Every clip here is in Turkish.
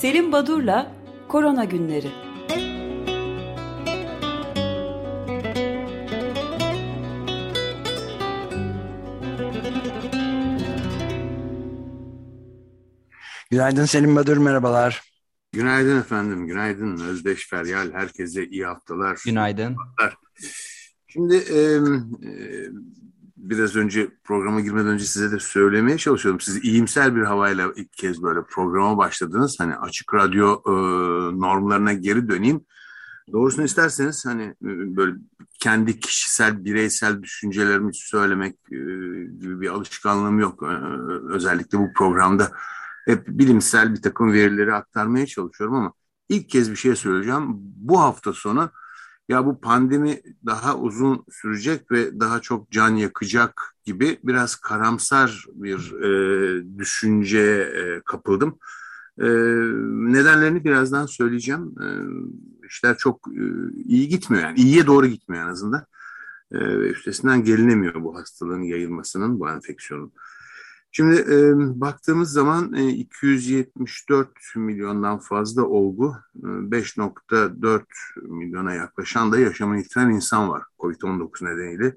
Selim Badur'la Korona Günleri. Günaydın Selim Badur, merhabalar. Günaydın efendim, günaydın Özdeş Feryal, herkese iyi haftalar. Günaydın. Şimdi e, e, biraz önce programa girmeden önce size de söylemeye çalışıyordum. Siz iyimser bir havayla ilk kez böyle programa başladınız. Hani açık radyo e, normlarına geri döneyim. Doğrusunu isterseniz hani e, böyle kendi kişisel, bireysel düşüncelerimi söylemek e, gibi bir alışkanlığım yok. E, özellikle bu programda hep bilimsel bir takım verileri aktarmaya çalışıyorum ama ilk kez bir şey söyleyeceğim. Bu hafta sonu ya bu pandemi daha uzun sürecek ve daha çok can yakacak gibi biraz karamsar bir e, düşünceye e, kapıldım. E, nedenlerini birazdan söyleyeceğim. E, işler çok e, iyi gitmiyor yani iyiye doğru gitmiyor en azından. E, üstesinden gelinemiyor bu hastalığın yayılmasının, bu enfeksiyonun. Şimdi e, baktığımız zaman e, 274 milyondan fazla olgu, e, 5.4 milyona yaklaşan da yaşamını yitiren insan var COVID-19 nedeniyle.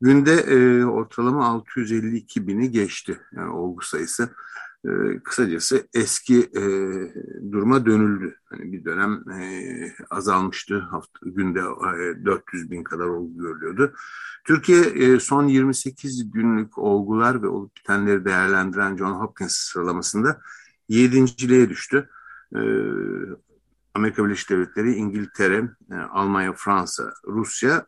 Günde e, ortalama 652 bini geçti yani olgu sayısı. E, kısacası eski e, duruma dönüldü. Hani bir dönem e, azalmıştı. Hafta, günde e, 400 bin kadar olgu görülüyordu. Türkiye e, son 28 günlük olgular ve olup bitenleri değerlendiren John Hopkins sıralamasında 7.liğe düştü. E, Amerika Birleşik Devletleri, İngiltere, e, Almanya, Fransa, Rusya e,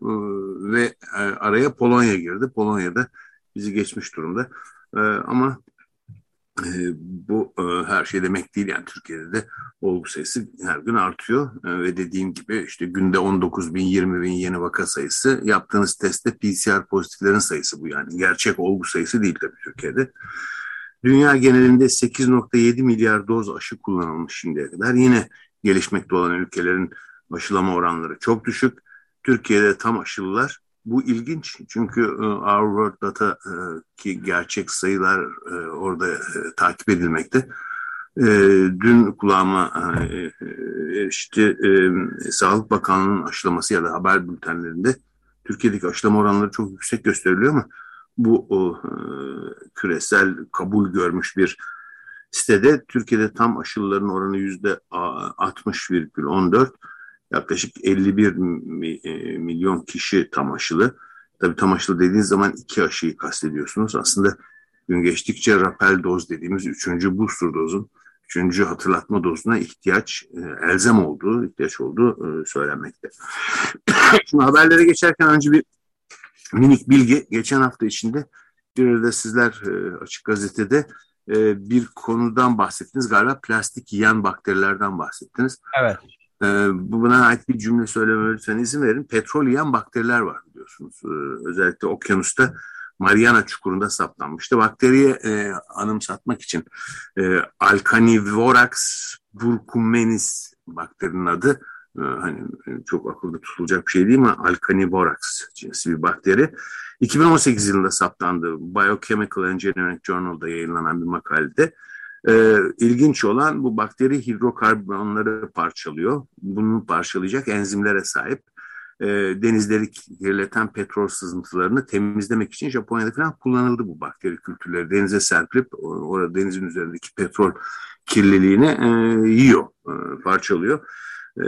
ve e, araya Polonya girdi. Polonya'da bizi geçmiş durumda. E, ama e, bu e, her şey demek değil yani Türkiye'de de olgu sayısı her gün artıyor e, ve dediğim gibi işte günde 19 bin 20 bin yeni vaka sayısı yaptığınız testte PCR pozitiflerin sayısı bu yani gerçek olgu sayısı değil tabii Türkiye'de. Dünya genelinde 8.7 milyar doz aşı kullanılmış şimdiye kadar yine gelişmekte olan ülkelerin aşılama oranları çok düşük. Türkiye'de tam aşılılar bu ilginç çünkü e, Our World Data e, ki gerçek sayılar e, orada takip edilmekte. Dün kulağıma işte Sağlık Bakanlığı'nın aşılaması ya da haber bültenlerinde Türkiye'deki aşılama oranları çok yüksek gösteriliyor ama bu o, küresel kabul görmüş bir sitede Türkiye'de tam aşıların oranı yüzde 60,14 yaklaşık 51 e, milyon kişi tam aşılı. Tabii tam aşılı dediğiniz zaman iki aşıyı kastediyorsunuz. Aslında gün geçtikçe rapel doz dediğimiz üçüncü booster dozun, üçüncü hatırlatma dozuna ihtiyaç, e, elzem olduğu, ihtiyaç olduğu e, söylenmekte. Şimdi haberlere geçerken önce bir minik bilgi. Geçen hafta içinde bir arada sizler Açık Gazete'de bir konudan bahsettiniz. Galiba plastik yiyen bakterilerden bahsettiniz. Evet. Ee, buna ait bir cümle söylememe izin verin. Petrol yiyen bakteriler var biliyorsunuz. Ee, özellikle okyanusta Mariana çukurunda saptanmıştı. Bakteriye e, anımsatmak için e, Alcanivorax burkumenis bakterinin adı e, hani çok akılda tutulacak bir şey değil mi? Alcanivorax cinsi bir bakteri. 2018 yılında saptandı. Biochemical Engineering Journal'da yayınlanan bir makalede e, ilginç olan bu bakteri hidrokarbonları parçalıyor. Bunu parçalayacak enzimlere sahip. E, denizleri kirleten petrol sızıntılarını temizlemek için Japonya'da falan kullanıldı bu bakteri kültürleri. Denize serpilip orada denizin üzerindeki petrol kirliliğini e, yiyor, e, parçalıyor. E,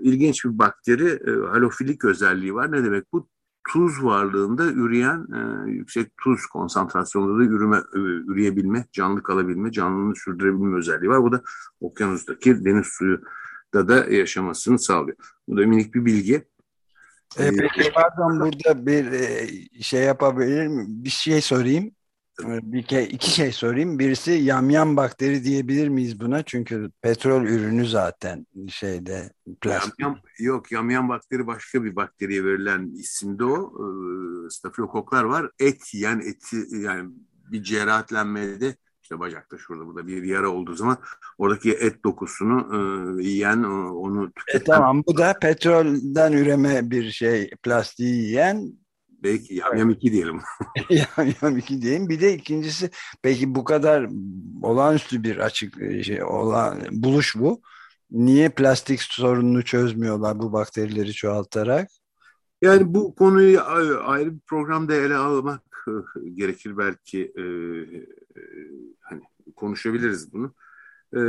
ilginç bir bakteri, e, halofilik özelliği var. Ne demek bu? Tuz varlığında üreyen e, yüksek tuz konsantrasyonunda da ürüme, e, üreyebilme, canlı kalabilme, canlılığını sürdürebilme özelliği var. Bu da okyanustaki deniz suyu da da yaşamasını sağlıyor. Bu da minik bir bilgi. E, peki pardon burada bir e, şey yapabilir mi? Bir şey sorayım. Bir ke iki şey sorayım. Birisi yamyam bakteri diyebilir miyiz buna? Çünkü petrol ürünü zaten şeyde plastik. Yamyam, yok yamyam bakteri başka bir bakteriye verilen isimde o. E, stafilokoklar var. Et yani eti yani bir cerrahatlenmede işte bacakta şurada burada bir yara olduğu zaman oradaki et dokusunu e, yiyen onu tüketen. E, tamam bu da petrolden üreme bir şey plastiği yiyen Belki yamyam 2 diyelim. yamyam 2 diyelim. Bir de ikincisi peki bu kadar olağanüstü bir açık e, şey olan buluş bu. Niye plastik sorununu çözmüyorlar bu bakterileri çoğaltarak? Yani bu konuyu ayrı bir programda ele almak e, gerekir belki e, hani konuşabiliriz bunu. E,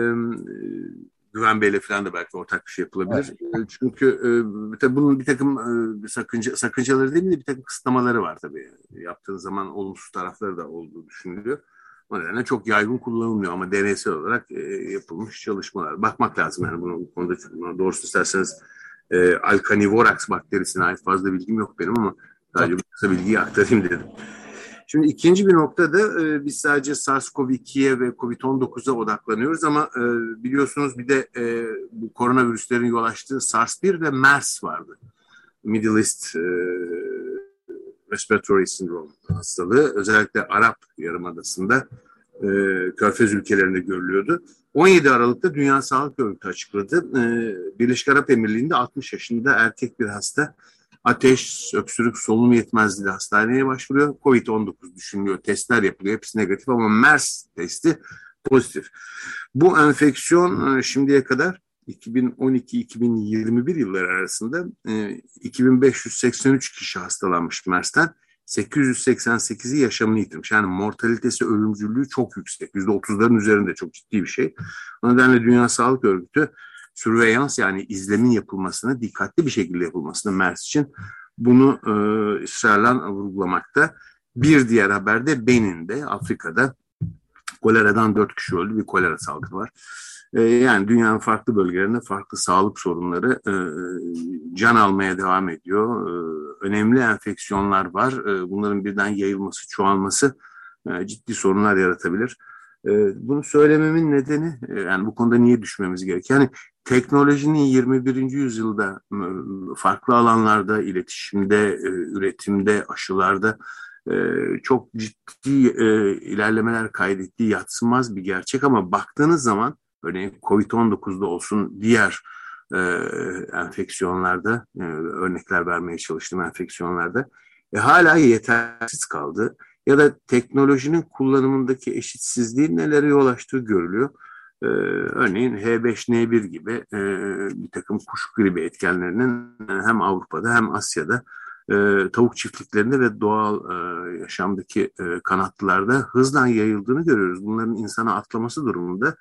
Güven Bey'le falan da belki ortak bir şey yapılabilir. Evet. Çünkü e, tabii bunun bir takım e, sakınca, sakıncaları değil de bir takım kısıtlamaları var tabii. Yaptığın zaman olumsuz tarafları da olduğu düşünülüyor. O nedenle çok yaygın kullanılmıyor ama deneysel olarak e, yapılmış çalışmalar. Bakmak lazım yani bunu, bu konuda doğrusu isterseniz e, Alcanivorax bakterisine ait fazla bilgim yok benim ama sadece bu kısa bilgiyi aktarayım dedim. Şimdi ikinci bir noktada e, biz sadece SARS-CoV-2'ye ve COVID-19'a odaklanıyoruz ama e, biliyorsunuz bir de e, bu koronavirüslerin yol açtığı SARS-1 ve MERS vardı. Middle East e, Respiratory Syndrome hastalığı özellikle Arap Yarımadası'nda e, Körfez ülkelerinde görülüyordu. 17 Aralık'ta Dünya Sağlık Örgütü açıkladı. E, Birleşik Arap Emirliği'nde 60 yaşında erkek bir hasta ateş, öksürük, solunum yetmezliği hastaneye başvuruyor. Covid-19 düşünülüyor, testler yapılıyor. Hepsi negatif ama MERS testi pozitif. Bu enfeksiyon e, şimdiye kadar 2012-2021 yılları arasında 2583 e, kişi hastalanmış MERS'ten. 888'i yaşamını yitirmiş. Yani mortalitesi, ölümcüllüğü çok yüksek. %30'ların üzerinde çok ciddi bir şey. O nedenle Dünya Sağlık Örgütü sürveyans yani izlemin yapılmasını, dikkatli bir şekilde yapılmasını MERS için bunu e, ısrarla vurgulamakta. Bir diğer haberde Benin'de, Afrika'da koleradan dört kişi öldü. Bir kolera salgını var. E, yani dünyanın farklı bölgelerinde farklı sağlık sorunları e, can almaya devam ediyor. E, önemli enfeksiyonlar var. E, bunların birden yayılması, çoğalması e, ciddi sorunlar yaratabilir. E, bunu söylememin nedeni e, yani bu konuda niye düşmemiz gerekiyor? Yani teknolojinin 21. yüzyılda farklı alanlarda, iletişimde, e, üretimde, aşılarda çok ciddi ilerlemeler kaydettiği yatsınmaz bir gerçek ama baktığınız zaman örneğin COVID-19'da olsun diğer enfeksiyonlarda örnekler vermeye çalıştım enfeksiyonlarda e, hala yetersiz kaldı ya da teknolojinin kullanımındaki eşitsizliğin nelere yol açtığı görülüyor. Ee, örneğin H5N1 gibi e, bir takım kuş gribi etkenlerinin hem Avrupa'da hem Asya'da e, tavuk çiftliklerinde ve doğal e, yaşamdaki e, kanatlılarda hızla yayıldığını görüyoruz. Bunların insana atlaması durumunda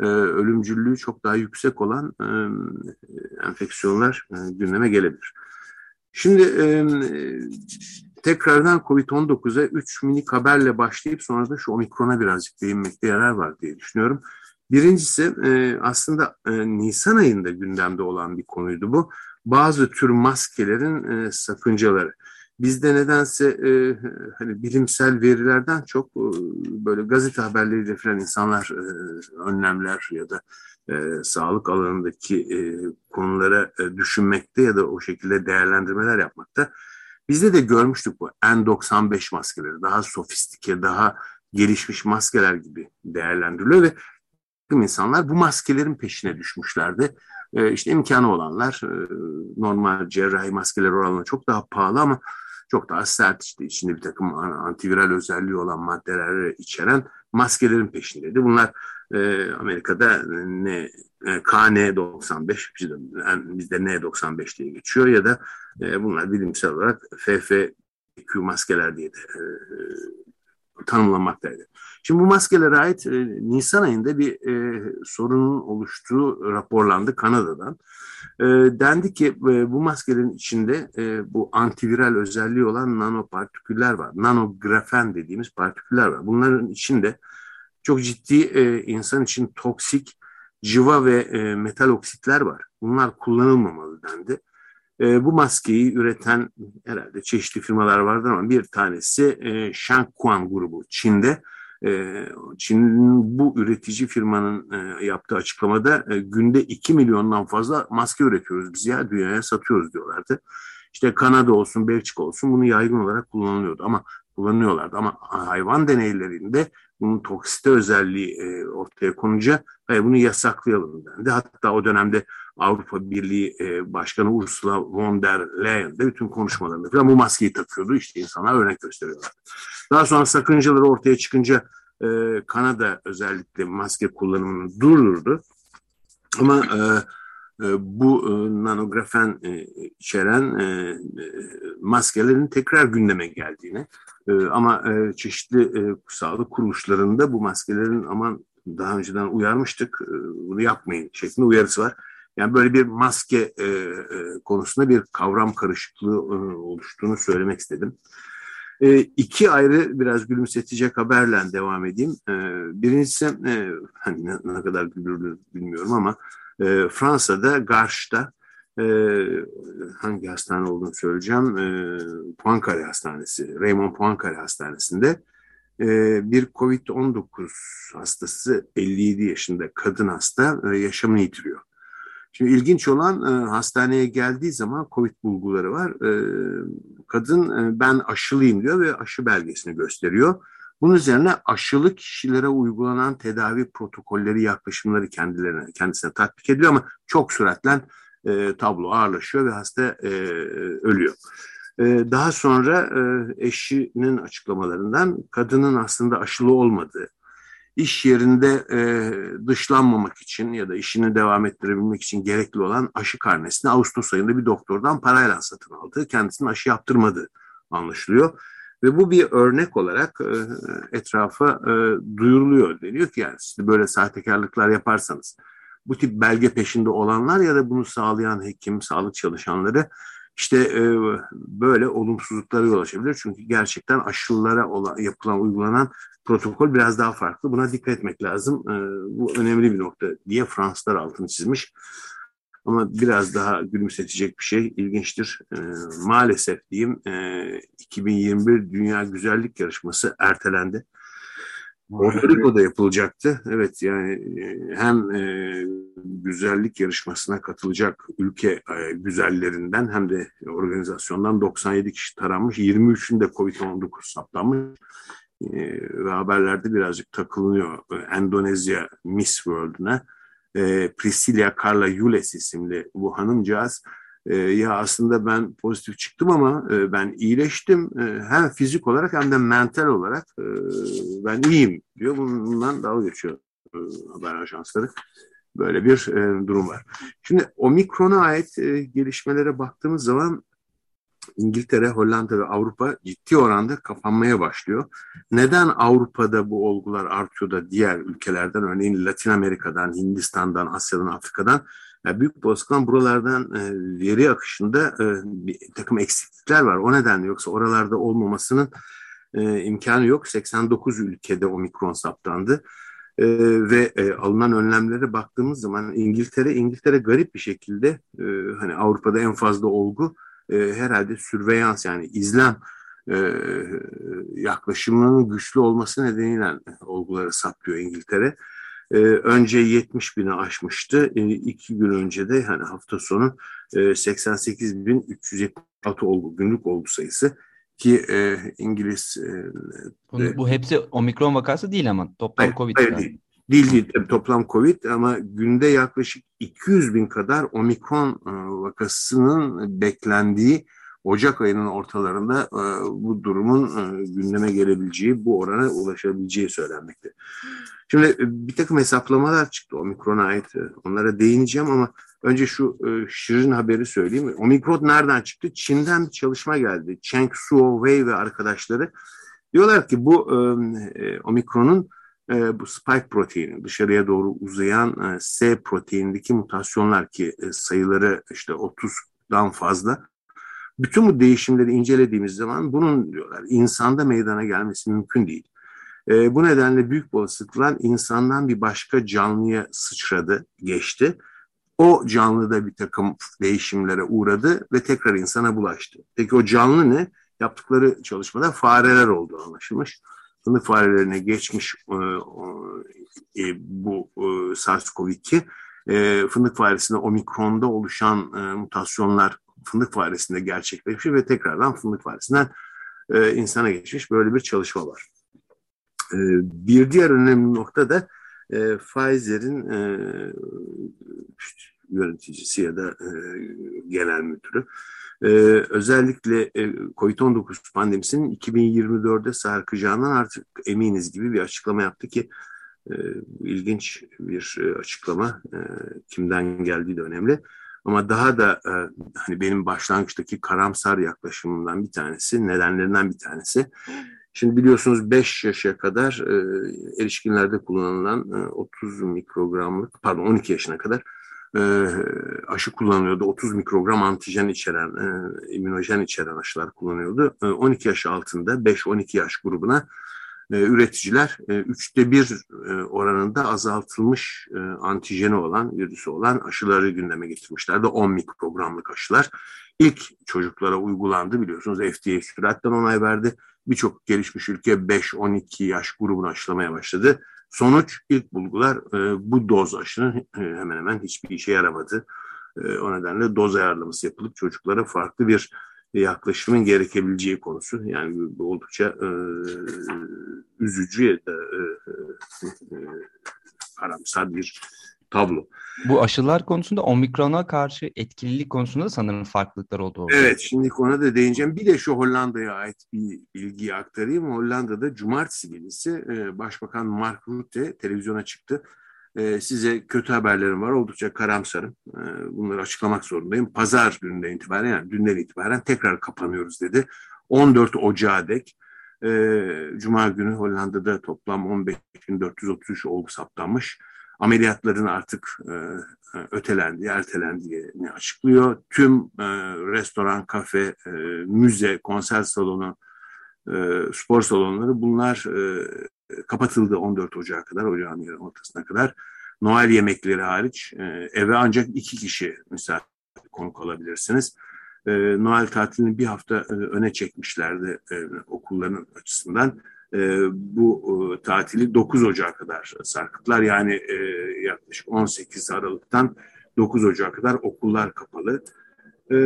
e, ölümcüllüğü çok daha yüksek olan e, enfeksiyonlar e, gündeme gelebilir. Şimdi e, tekrardan COVID-19'a 3 minik haberle başlayıp sonra da şu omikrona birazcık değinmekte yarar var diye düşünüyorum. Birincisi e, aslında e, Nisan ayında gündemde olan bir konuydu bu. Bazı tür maskelerin e, sakıncaları. Bizde nedense e, hani bilimsel verilerden çok e, böyle gazete haberleriyle falan insanlar e, önlemler ya da e, sağlık alanındaki e, konulara e, düşünmekte ya da o şekilde değerlendirmeler yapmakta. Bizde de görmüştük bu N95 maskeleri daha sofistike, daha gelişmiş maskeler gibi değerlendiriliyor ve insanlar bu maskelerin peşine düşmüşlerdi. E, işte imkanı olanlar e, normal cerrahi maskeler oranla çok daha pahalı ama çok daha sert işte içinde bir takım antiviral özelliği olan maddeler içeren maskelerin peşindeydi. Bunlar e, Amerika'da ne e, KN95 bizde, yani bizde N95 diye geçiyor ya da e, bunlar bilimsel olarak FFQ maskeler diye de e, tanımlanmaktaydı. Şimdi bu maskelere ait e, Nisan ayında bir e, sorunun oluştuğu raporlandı Kanada'dan. E, dendi ki e, bu maskelerin içinde e, bu antiviral özelliği olan nanopartiküller var. Nanografen dediğimiz partiküller var. Bunların içinde çok ciddi e, insan için toksik civa ve e, metal oksitler var. Bunlar kullanılmamalı dendi. E, bu maskeyi üreten herhalde çeşitli firmalar vardır ama bir tanesi e, Shangquan grubu Çin'de. E, Çin'in bu üretici firmanın e, yaptığı açıklamada e, günde 2 milyondan fazla maske üretiyoruz biz ya dünyaya satıyoruz diyorlardı. İşte Kanada olsun, Belçika olsun bunu yaygın olarak kullanılıyordu ama kullanıyorlardı. Ama hayvan deneylerinde bunun toksite özelliği e, ortaya konunca hayır bunu yasaklayalım dendi. Hatta o dönemde Avrupa Birliği e, Başkanı Ursula von der Leyen de bütün konuşmalarında falan bu maskeyi takıyordu. İşte insanlar örnek gösteriyorlar. Daha sonra sakıncaları ortaya çıkınca e, Kanada özellikle maske kullanımını durdurdu. Ama e, e, bu e, nanografen e, içeren maskelerin tekrar gündeme geldiğini ama çeşitli sağlık kuruluşlarında bu maskelerin aman daha önceden uyarmıştık bunu yapmayın şeklinde uyarısı var. Yani böyle bir maske konusunda bir kavram karışıklığı oluştuğunu söylemek istedim. İki ayrı biraz gülümsetecek haberle devam edeyim. Birincisi hani ne kadar gülürlü bilmiyorum ama e, Fransa'da Garş'ta e, hangi hastane olduğunu söyleyeceğim. E, Poincaré Hastanesi, Raymond Poincaré Hastanesi'nde e, bir COVID-19 hastası 57 yaşında kadın hasta e, yaşamını yitiriyor. Şimdi ilginç olan e, hastaneye geldiği zaman COVID bulguları var. Kadın ben aşılıyım diyor ve aşı belgesini gösteriyor. Bunun üzerine aşılı kişilere uygulanan tedavi protokolleri, yaklaşımları kendilerine kendisine tatbik ediyor ama çok süratle e, tablo ağırlaşıyor ve hasta e, ölüyor. E, daha sonra e, eşinin açıklamalarından kadının aslında aşılı olmadığı, iş yerinde e, dışlanmamak için ya da işini devam ettirebilmek için gerekli olan aşı karnesini Ağustos ayında bir doktordan parayla satın aldığı, kendisinin aşı yaptırmadığı anlaşılıyor. Ve bu bir örnek olarak e, etrafa e, duyuruluyor. Deniyor ki yani siz böyle sahtekarlıklar yaparsanız bu tip belge peşinde olanlar ya da bunu sağlayan hekim, sağlık çalışanları işte e, böyle olumsuzluklara yol açabilir. Çünkü gerçekten aşılılara olan, yapılan, uygulanan protokol biraz daha farklı. Buna dikkat etmek lazım. bu önemli bir nokta diye Fransızlar altını çizmiş. Ama biraz daha gülümsetecek bir şey ilginçtir. E, maalesef diyeyim e, 2021 Dünya Güzellik Yarışması ertelendi. Porto Rico'da yapılacaktı. Evet yani e, hem e, güzellik yarışmasına katılacak ülke e, güzellerinden hem de organizasyondan 97 kişi taranmış. 23'ünde Covid-19 saptanmış. E, ve haberlerde birazcık takılınıyor. Endonezya Miss World'una e, Priscilla Carla Yules isimli bu hanımcağız e, ya aslında ben pozitif çıktım ama e, ben iyileştim e, hem fizik olarak hem de mental olarak e, ben iyiyim diyor. Bundan dalga geçiyor e, haber ajansları. Böyle bir e, durum var. Şimdi omikrona ait gelişmelere baktığımız zaman İngiltere, Hollanda ve Avrupa ciddi oranda kapanmaya başlıyor. Neden Avrupa'da bu olgular artıyor da diğer ülkelerden örneğin Latin Amerika'dan, Hindistan'dan, Asya'dan, Afrika'dan yani büyük olasılıkla buralardan e, veri akışında e, bir takım eksiklikler var. O nedenle yoksa oralarda olmamasının e, imkanı yok. 89 ülkede omikron saptandı. E, ve e, alınan önlemlere baktığımız zaman İngiltere İngiltere garip bir şekilde e, hani Avrupa'da en fazla olgu e, herhalde sürveyans yani izlem e, yaklaşımının güçlü olması nedeniyle olguları saplıyor İngiltere. E, önce 70 bini aşmıştı. E, iki gün önce de hani hafta sonu e, 88.376 olgu günlük olgu sayısı ki e, İngiliz e, Bunu, bu hepsi omikron vakası değil ama toplam hayır, Covid. Hayır, değil. Değil değil tabii toplam Covid ama günde yaklaşık 200 bin kadar omikron e, vakasının beklendiği Ocak ayının ortalarında e, bu durumun e, gündeme gelebileceği, bu orana ulaşabileceği söylenmekte. Şimdi bir takım hesaplamalar çıktı omikrona ait. Onlara değineceğim ama önce şu şirin haberi söyleyeyim. Omikron nereden çıktı? Çin'den bir çalışma geldi. Cheng Suo Wei ve arkadaşları diyorlar ki bu omikronun e, bu spike proteini dışarıya doğru uzayan e, S proteinindeki mutasyonlar ki e, sayıları işte 30'dan fazla. Bütün bu değişimleri incelediğimiz zaman bunun diyorlar insanda meydana gelmesi mümkün değil. E, bu nedenle büyük olasılıkla insandan bir başka canlıya sıçradı, geçti. O canlı da bir takım değişimlere uğradı ve tekrar insana bulaştı. Peki o canlı ne? Yaptıkları çalışmada fareler olduğu anlaşılmış fındık farelerine geçmiş e, e, bu e, SARS-CoV-2 e, fındık faresinde omikronda oluşan e, mutasyonlar fındık faresinde gerçekleşmiş ve tekrardan fındık faresinden e, insana geçmiş böyle bir çalışma var. E, bir diğer önemli nokta da e, Pfizer'in e, yöneticisi ya da e, genel müdürü e, özellikle e, COVID-19 pandemisinin 2024'de sarkacağından artık eminiz gibi bir açıklama yaptı ki e, ilginç bir e, açıklama e, kimden geldiği de önemli. Ama daha da e, hani benim başlangıçtaki karamsar yaklaşımımdan bir tanesi, nedenlerinden bir tanesi. Şimdi biliyorsunuz 5 yaşa kadar e, erişkinlerde kullanılan e, 30 mikrogramlık, pardon 12 yaşına kadar e, aşı kullanılıyordu. 30 mikrogram antijen içeren, e, immünojen içeren aşılar kullanıyordu. E, 12 yaş altında 5-12 yaş grubuna üreticiler e, üçte bir e, oranında azaltılmış e, antijeni olan, virüsü olan aşıları gündeme getirmişlerdi. 10 mikrogramlık aşılar. İlk çocuklara uygulandı biliyorsunuz FDA süratten onay verdi. Birçok gelişmiş ülke 5-12 yaş grubunu aşılamaya başladı. Sonuç ilk bulgular e, bu doz aşının e, hemen hemen hiçbir işe yaramadı. E, o nedenle doz ayarlaması yapılıp çocuklara farklı bir yaklaşımın gerekebileceği konusu. Yani bu oldukça e, üzücü ya da e, e, karamsar bir tablo. Bu aşılar konusunda omikrona karşı etkililik konusunda sanırım farklılıklar oldu. Orada. Evet şimdi ona da değineceğim. Bir de şu Hollanda'ya ait bir bilgiyi aktarayım. Hollanda'da cumartesi gecesi e, Başbakan Mark Rutte televizyona çıktı. E, size kötü haberlerim var. Oldukça karamsarım. E, bunları açıklamak zorundayım. Pazar gününden itibaren yani dünden itibaren tekrar kapanıyoruz dedi. 14 Ocağı dek Cuma günü Hollanda'da toplam 15.433 olgu saptanmış ameliyatların artık e, e, ötelendi, ertelendiğini açıklıyor. Tüm e, restoran, kafe, müze, konser salonu, spor salonları bunlar kapatıldı 14 Ocak'a kadar, ocağın ortasına kadar. Noel yemekleri hariç e, eve ancak iki kişi misafir konuk alabilirsiniz. E, Noel tatilini bir hafta e, öne çekmişlerdi okulların açısından bu tatili 9 Ocak'a kadar sarkıtlar. Yani yaklaşık 18 Aralık'tan 9 Ocak'a kadar okullar kapalı. E,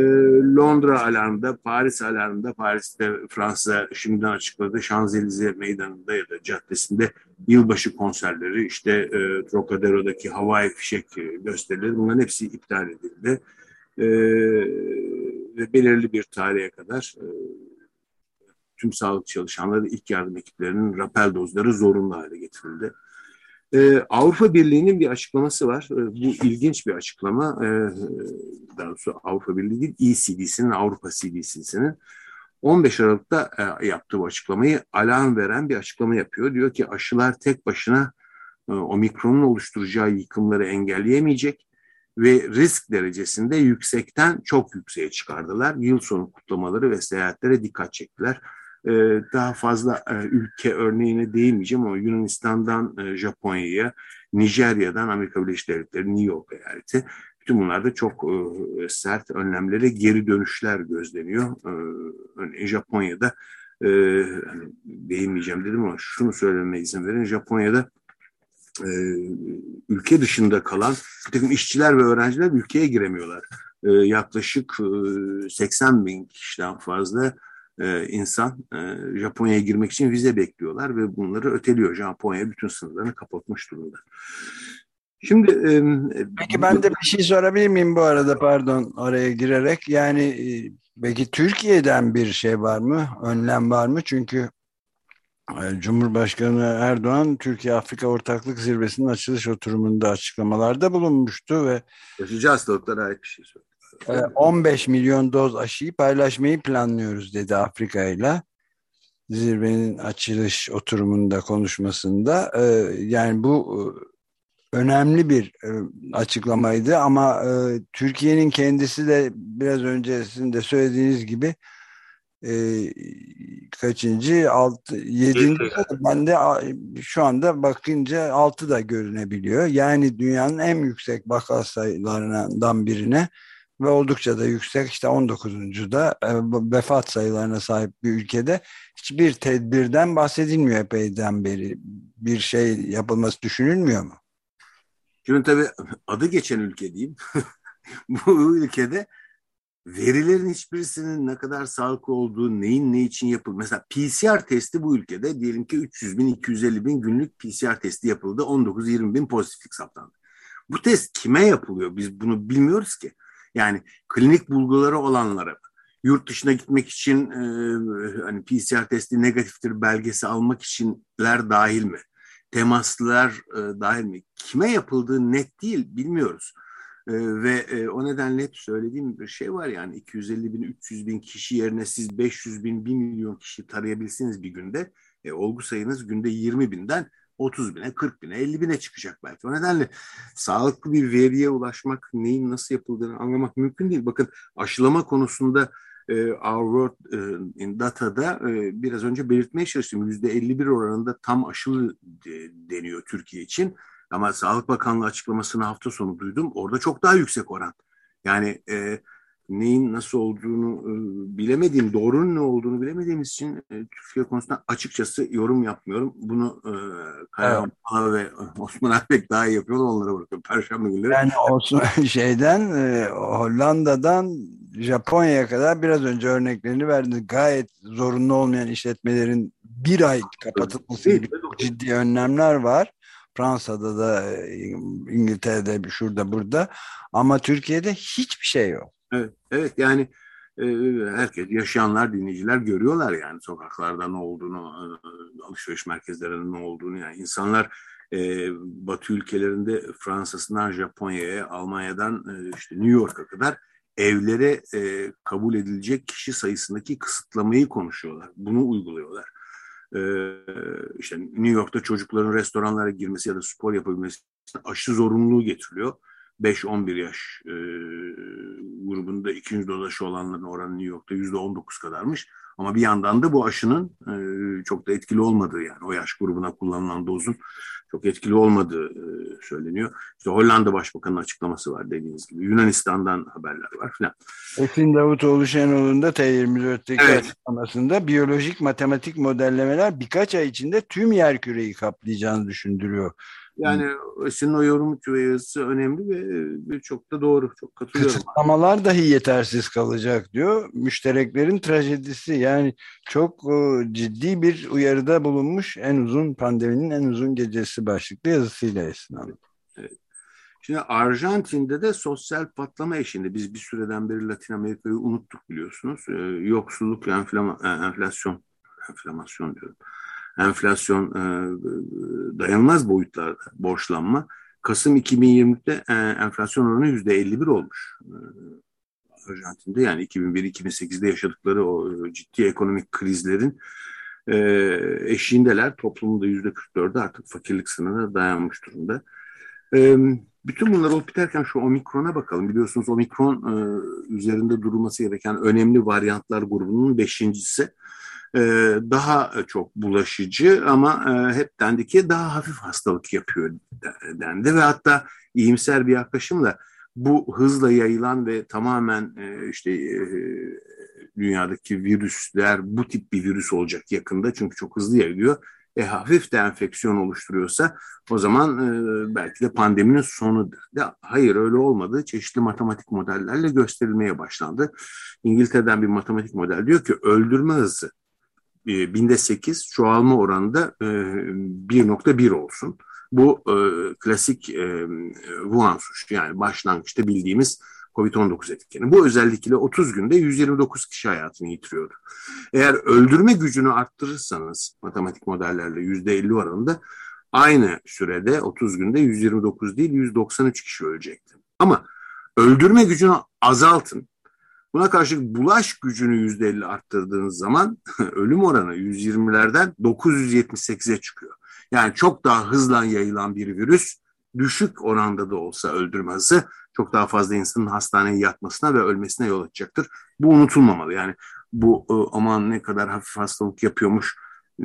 Londra alarmında, Paris alarmında, Paris'te Fransa şimdiden açıkladı. Şanzelize meydanında ya da caddesinde yılbaşı konserleri, işte e, Trocadero'daki havai fişek gösterileri bunların hepsi iptal edildi. E, ve belirli bir tarihe kadar e, tüm sağlık çalışanları ilk yardım ekiplerinin rapel dozları zorunlu hale getirildi. Ee, Avrupa Birliği'nin bir açıklaması var. Ee, bu ilginç bir açıklama. Ee, daha doğrusu Avrupa Birliği değil, ECDC'nin, Avrupa CDC'sinin 15 Aralık'ta e, yaptığı bu açıklamayı alarm veren bir açıklama yapıyor. Diyor ki aşılar tek başına e, omikronun oluşturacağı yıkımları engelleyemeyecek ve risk derecesinde yüksekten çok yükseğe çıkardılar. Yıl sonu kutlamaları ve seyahatlere dikkat çektiler. Ee, daha fazla e, ülke örneğine değinmeyeceğim ama Yunanistan'dan e, Japonya'ya, Nijerya'dan Amerika Birleşik Devletleri, New York eyaleti bütün bunlarda çok e, sert önlemlere geri dönüşler gözleniyor. Örneğin Japonya'da hani değinmeyeceğim dedim ama şunu söylememe izin verin. Japonya'da ülke dışında kalan bir takım işçiler ve öğrenciler ülkeye giremiyorlar. yaklaşık 80 bin kişiden fazla e, insan e, Japonya'ya girmek için vize bekliyorlar ve bunları öteliyor. Japonya bütün sınırlarını kapatmış durumda. Şimdi e, Peki ben de bir şey sorabilir miyim bu arada pardon oraya girerek yani e, peki Türkiye'den bir şey var mı önlem var mı çünkü e, Cumhurbaşkanı Erdoğan Türkiye Afrika Ortaklık Zirvesi'nin açılış oturumunda açıklamalarda bulunmuştu ve Yaşayıcı hastalıklara ait bir şey söyledi. 15 ee, milyon doz aşıyı paylaşmayı planlıyoruz dedi Afrika ile. Zirvenin açılış oturumunda konuşmasında. Ee, yani bu e, önemli bir e, açıklamaydı ama e, Türkiye'nin kendisi de biraz önce sizin de söylediğiniz gibi kaçıncı altı yedinci ben de şu anda bakınca altı da görünebiliyor. Yani dünyanın en yüksek vaka sayılarından birine ve oldukça da yüksek işte 19. da e, vefat sayılarına sahip bir ülkede hiçbir tedbirden bahsedilmiyor epeyden beri. Bir şey yapılması düşünülmüyor mu? Şimdi tabii adı geçen ülke diyeyim. Bu ülkede verilerin hiçbirisinin ne kadar sağlıklı olduğu, neyin ne için yapıldı. Mesela PCR testi bu ülkede diyelim ki 300 bin, 250 bin günlük PCR testi yapıldı. 19-20 bin pozitiflik saptandı. Bu test kime yapılıyor? Biz bunu bilmiyoruz ki. Yani klinik bulguları olanlara yurt dışına gitmek için e, hani PCR testi negatiftir belgesi almak içinler dahil mi? Temaslılar e, dahil mi? Kime yapıldığı net değil bilmiyoruz. E, ve e, o nedenle hep söylediğim bir şey var yani 250 bin 300 bin kişi yerine siz 500 bin 1 milyon kişi tarayabilsiniz bir günde e, olgu sayınız günde 20 binden 30 bine, 40 bine, 50 bine çıkacak belki. O nedenle sağlıklı bir veriye ulaşmak, neyin nasıl yapıldığını anlamak mümkün değil. Bakın aşılama konusunda e, Our World e, in Data'da e, biraz önce belirtmeye çalıştım. %51 oranında tam aşılı de, deniyor Türkiye için. Ama Sağlık Bakanlığı açıklamasını hafta sonu duydum. Orada çok daha yüksek oran. Yani e, neyin nasıl olduğunu e, bilemediğim, doğrunun ne olduğunu bilemediğimiz için e, Türkiye konusunda açıkçası yorum yapmıyorum. Bunu e, Kaya evet. ve Osman Akbek daha iyi yapıyor. Onlara bırakıyorum. Perşembe günleri. Yani Osman şeyden e, Hollanda'dan Japonya'ya kadar biraz önce örneklerini verdi. Gayet zorunlu olmayan işletmelerin bir ay kapatılması gibi ciddi önlemler var. Fransa'da da İngiltere'de şurada burada ama Türkiye'de hiçbir şey yok. Evet, evet yani e, herkes yaşayanlar dinleyiciler görüyorlar yani sokaklarda ne olduğunu e, alışveriş merkezlerinde ne olduğunu yani insanlar e, Batı ülkelerinde Fransa'sından Japonya'ya Almanya'dan işte New York'a kadar evlere kabul edilecek kişi sayısındaki kısıtlamayı konuşuyorlar. Bunu uyguluyorlar. İşte New York'ta çocukların restoranlara girmesi ya da spor yapabilmesi aşı zorunluluğu getiriliyor. 5-11 yaş e, grubunda ikinci doz aşı olanların oranı New York'ta %19 kadarmış. Ama bir yandan da bu aşının e, çok da etkili olmadığı yani o yaş grubuna kullanılan dozun çok etkili olmadığı e, söyleniyor. İşte Hollanda Başbakanı'nın açıklaması var dediğiniz gibi. Yunanistan'dan haberler var filan. Esin Davutoğlu Şenol'un da T24'teki evet. açıklamasında biyolojik matematik modellemeler birkaç ay içinde tüm yer küreyi kaplayacağını düşündürüyor. Yani senin o yorum yazısı önemli ve, ve çok da doğru. Çok katılıyorum. Kısıtlamalar dahi yetersiz kalacak diyor. Müştereklerin trajedisi yani çok o, ciddi bir uyarıda bulunmuş en uzun pandeminin en uzun gecesi başlıklı yazısıyla Esin Hanım. Evet. Şimdi Arjantin'de de sosyal patlama eşinde biz bir süreden beri Latin Amerika'yı unuttuk biliyorsunuz. Ee, yoksulluk, enflama, e, enflasyon, enflamasyon diyorum enflasyon e, dayanılmaz boyutlarda borçlanma. Kasım 2020'de e, enflasyon oranı %51 olmuş. E, Arjantin'de yani 2001-2008'de yaşadıkları o e, ciddi ekonomik krizlerin e, eşiğindeler. Toplumda %44'de artık fakirlik sınırına dayanmış durumda. Bütün bunlar olup biterken şu omikrona bakalım. Biliyorsunuz omikron e, üzerinde durulması gereken önemli varyantlar grubunun beşincisi. E, daha çok bulaşıcı ama e, hep dendi ki daha hafif hastalık yapıyor dendi ve hatta iyimser bir yaklaşımla bu hızla yayılan ve tamamen e, işte dünyadaki virüsler bu tip bir virüs olacak yakında çünkü çok hızlı yayılıyor. E, hafif de enfeksiyon oluşturuyorsa o zaman e, belki de pandeminin sonudur. Ya, hayır öyle olmadı. Çeşitli matematik modellerle gösterilmeye başlandı. İngiltere'den bir matematik model diyor ki öldürme hızı e, binde 8 çoğalma oranında e, 1.1 olsun. Bu e, klasik e, Wuhan suçu yani başlangıçta bildiğimiz COVID-19 etkeni. Bu özellikle 30 günde 129 kişi hayatını yitiriyordu. Eğer öldürme gücünü arttırırsanız matematik modellerle %50 oranında aynı sürede 30 günde 129 değil 193 kişi ölecekti. Ama öldürme gücünü azaltın. Buna karşılık bulaş gücünü yüzde elli arttırdığınız zaman ölüm oranı 120'lerden 978'e çıkıyor. Yani çok daha hızla yayılan bir virüs düşük oranda da olsa öldürmesi çok daha fazla insanın hastaneye yatmasına ve ölmesine yol açacaktır. Bu unutulmamalı. Yani bu e, aman ne kadar hafif hastalık yapıyormuş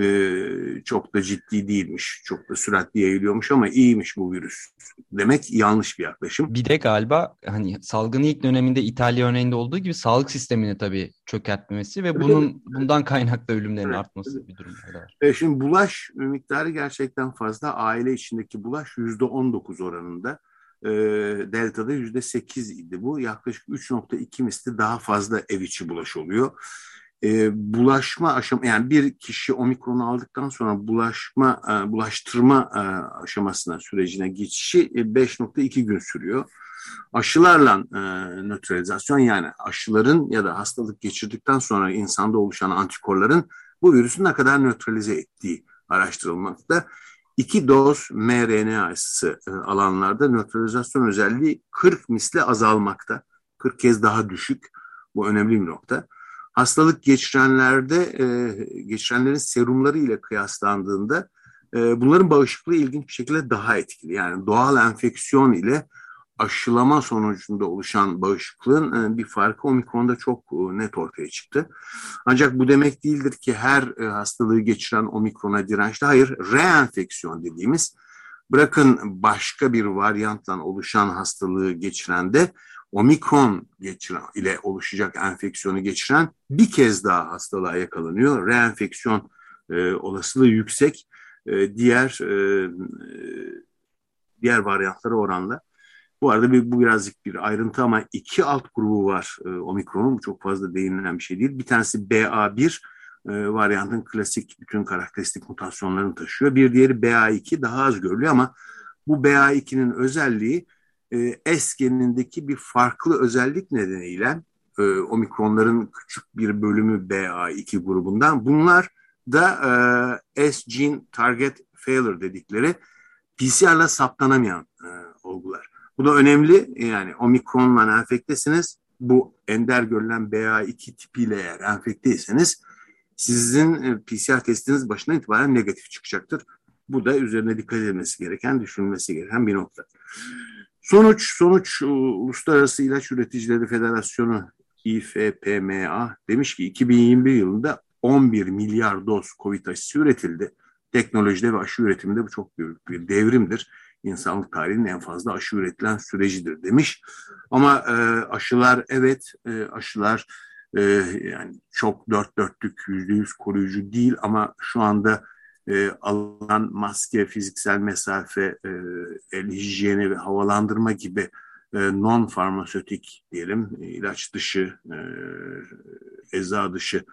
e, çok da ciddi değilmiş, çok da süratli yayılıyormuş ama iyiymiş bu virüs demek yanlış bir yaklaşım. Bir de galiba hani salgın ilk döneminde İtalya örneğinde olduğu gibi sağlık sistemini tabii çökertmemesi ve bunun bundan kaynaklı ölümlerin evet. artması bir durum. E şimdi bulaş miktarı gerçekten fazla. Aile içindeki bulaş yüzde on dokuz oranında. E, Delta'da yüzde sekiz idi bu. Yaklaşık 3.2 misli daha fazla ev içi bulaş oluyor. E, bulaşma aşama yani bir kişi omikronu aldıktan sonra bulaşma e, bulaştırma e, aşamasına sürecine geçişi e, 5.2 gün sürüyor. Aşılarla e, nötralizasyon yani aşıların ya da hastalık geçirdikten sonra insanda oluşan antikorların bu virüsü ne kadar nötralize ettiği araştırılmakta. İki doz mRNA aşısı e, alanlarda nötralizasyon özelliği 40 misli azalmakta. 40 kez daha düşük. Bu önemli bir nokta. Hastalık geçirenlerde, e, geçirenlerin serumları ile kıyaslandığında e, bunların bağışıklığı ilginç bir şekilde daha etkili. Yani doğal enfeksiyon ile aşılama sonucunda oluşan bağışıklığın e, bir farkı omikronda çok e, net ortaya çıktı. Ancak bu demek değildir ki her e, hastalığı geçiren omikrona dirençli. Hayır, reenfeksiyon dediğimiz bırakın başka bir varyantla oluşan hastalığı geçiren de omikron geçiren ile oluşacak enfeksiyonu geçiren bir kez daha hastalığa yakalanıyor. Reenfeksiyon e, olasılığı yüksek. E, diğer e, diğer varyantlara oranla. Bu arada bir, bu birazcık bir ayrıntı ama iki alt grubu var e, omikronun. Çok fazla değinilen bir şey değil. Bir tanesi BA1 e, varyantın klasik bütün karakteristik mutasyonlarını taşıyor. Bir diğeri BA2 daha az görülüyor ama bu BA2'nin özelliği e, S genindeki bir farklı özellik nedeniyle e, omikronların küçük bir bölümü BA2 grubundan. Bunlar da e, S gene target failure dedikleri PCR'la saptanamayan e, olgular. Bu da önemli. Yani omikronla enfektesiniz. Bu ender görülen BA2 tipiyle eğer enfekteyseniz sizin e, PCR testiniz başına itibaren negatif çıkacaktır. Bu da üzerine dikkat edilmesi gereken, düşünülmesi gereken bir nokta. Sonuç, sonuç Uluslararası İlaç Üreticileri Federasyonu İFPMA demiş ki 2021 yılında 11 milyar doz COVID aşısı üretildi. Teknolojide ve aşı üretiminde bu çok büyük bir devrimdir insanlık tarihinin en fazla aşı üretilen sürecidir demiş. Ama e, aşılar evet e, aşılar e, yani çok dört dörtlük yüzde yüz koruyucu değil ama şu anda e, alınan maske, fiziksel mesafe, e, el hijyeni ve havalandırma gibi e, non farmasötik diyelim ilaç dışı, e, eza dışı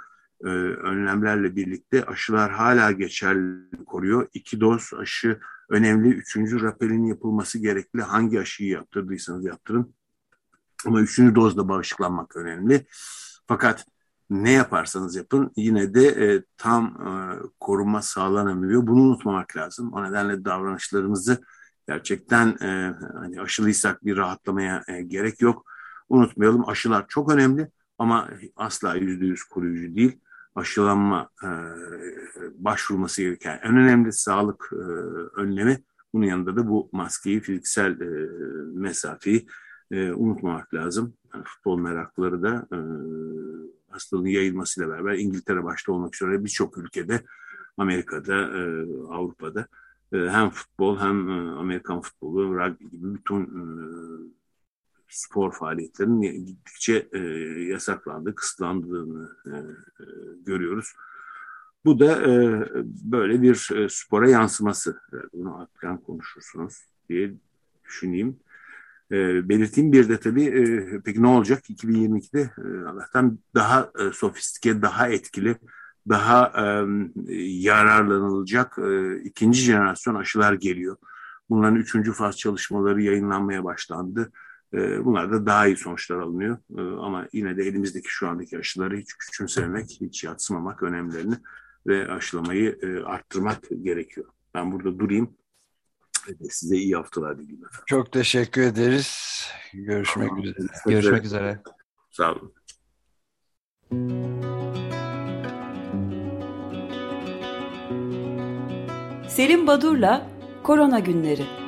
e, önlemlerle birlikte aşılar hala geçerli koruyor. İki doz aşı önemli. Üçüncü rapelin yapılması gerekli. Hangi aşıyı yaptırdıysanız yaptırın. Ama üçüncü dozda bağışıklanmak önemli. Fakat ne yaparsanız yapın yine de e, tam e, koruma sağlanamıyor. Bunu unutmamak lazım. O nedenle davranışlarımızı gerçekten e, hani aşılıysak bir rahatlamaya e, gerek yok. Unutmayalım aşılar çok önemli ama asla yüzde yüz koruyucu değil aşılanma e, başvurması gereken en önemli sağlık e, önlemi. Bunun yanında da bu maskeyi, fiziksel e, mesafeyi e, unutmamak lazım. Yani futbol meraklıları da e, hastalığın yayılmasıyla beraber İngiltere başta olmak üzere birçok ülkede, Amerika'da, e, Avrupa'da e, hem futbol hem e, Amerikan futbolu, rugby gibi bütün e, spor faaliyetlerinin gittikçe e, yasaklandığı, kısıtlandığını e, e, görüyoruz. Bu da e, böyle bir e, spora yansıması. Bunu akran konuşursunuz diye düşüneyim. E, belirteyim bir de tabii e, peki ne olacak 2022'de e, Allah'tan daha e, sofistike, daha etkili, daha e, yararlanılacak e, ikinci jenerasyon aşılar geliyor. Bunların üçüncü faz çalışmaları yayınlanmaya başlandı. Ee, bunlar da daha iyi sonuçlar alınıyor. Ee, ama yine de elimizdeki şu andaki aşıları hiç küçümsememek, hiç yatsımamak önemlerini ve aşılamayı e, arttırmak gerekiyor. Ben burada durayım. Size iyi haftalar efendim. Çok teşekkür ederiz. Görüşmek tamam. üzere. Görüşmek üzere. Sağ olun. Selim Badur'la Korona Günleri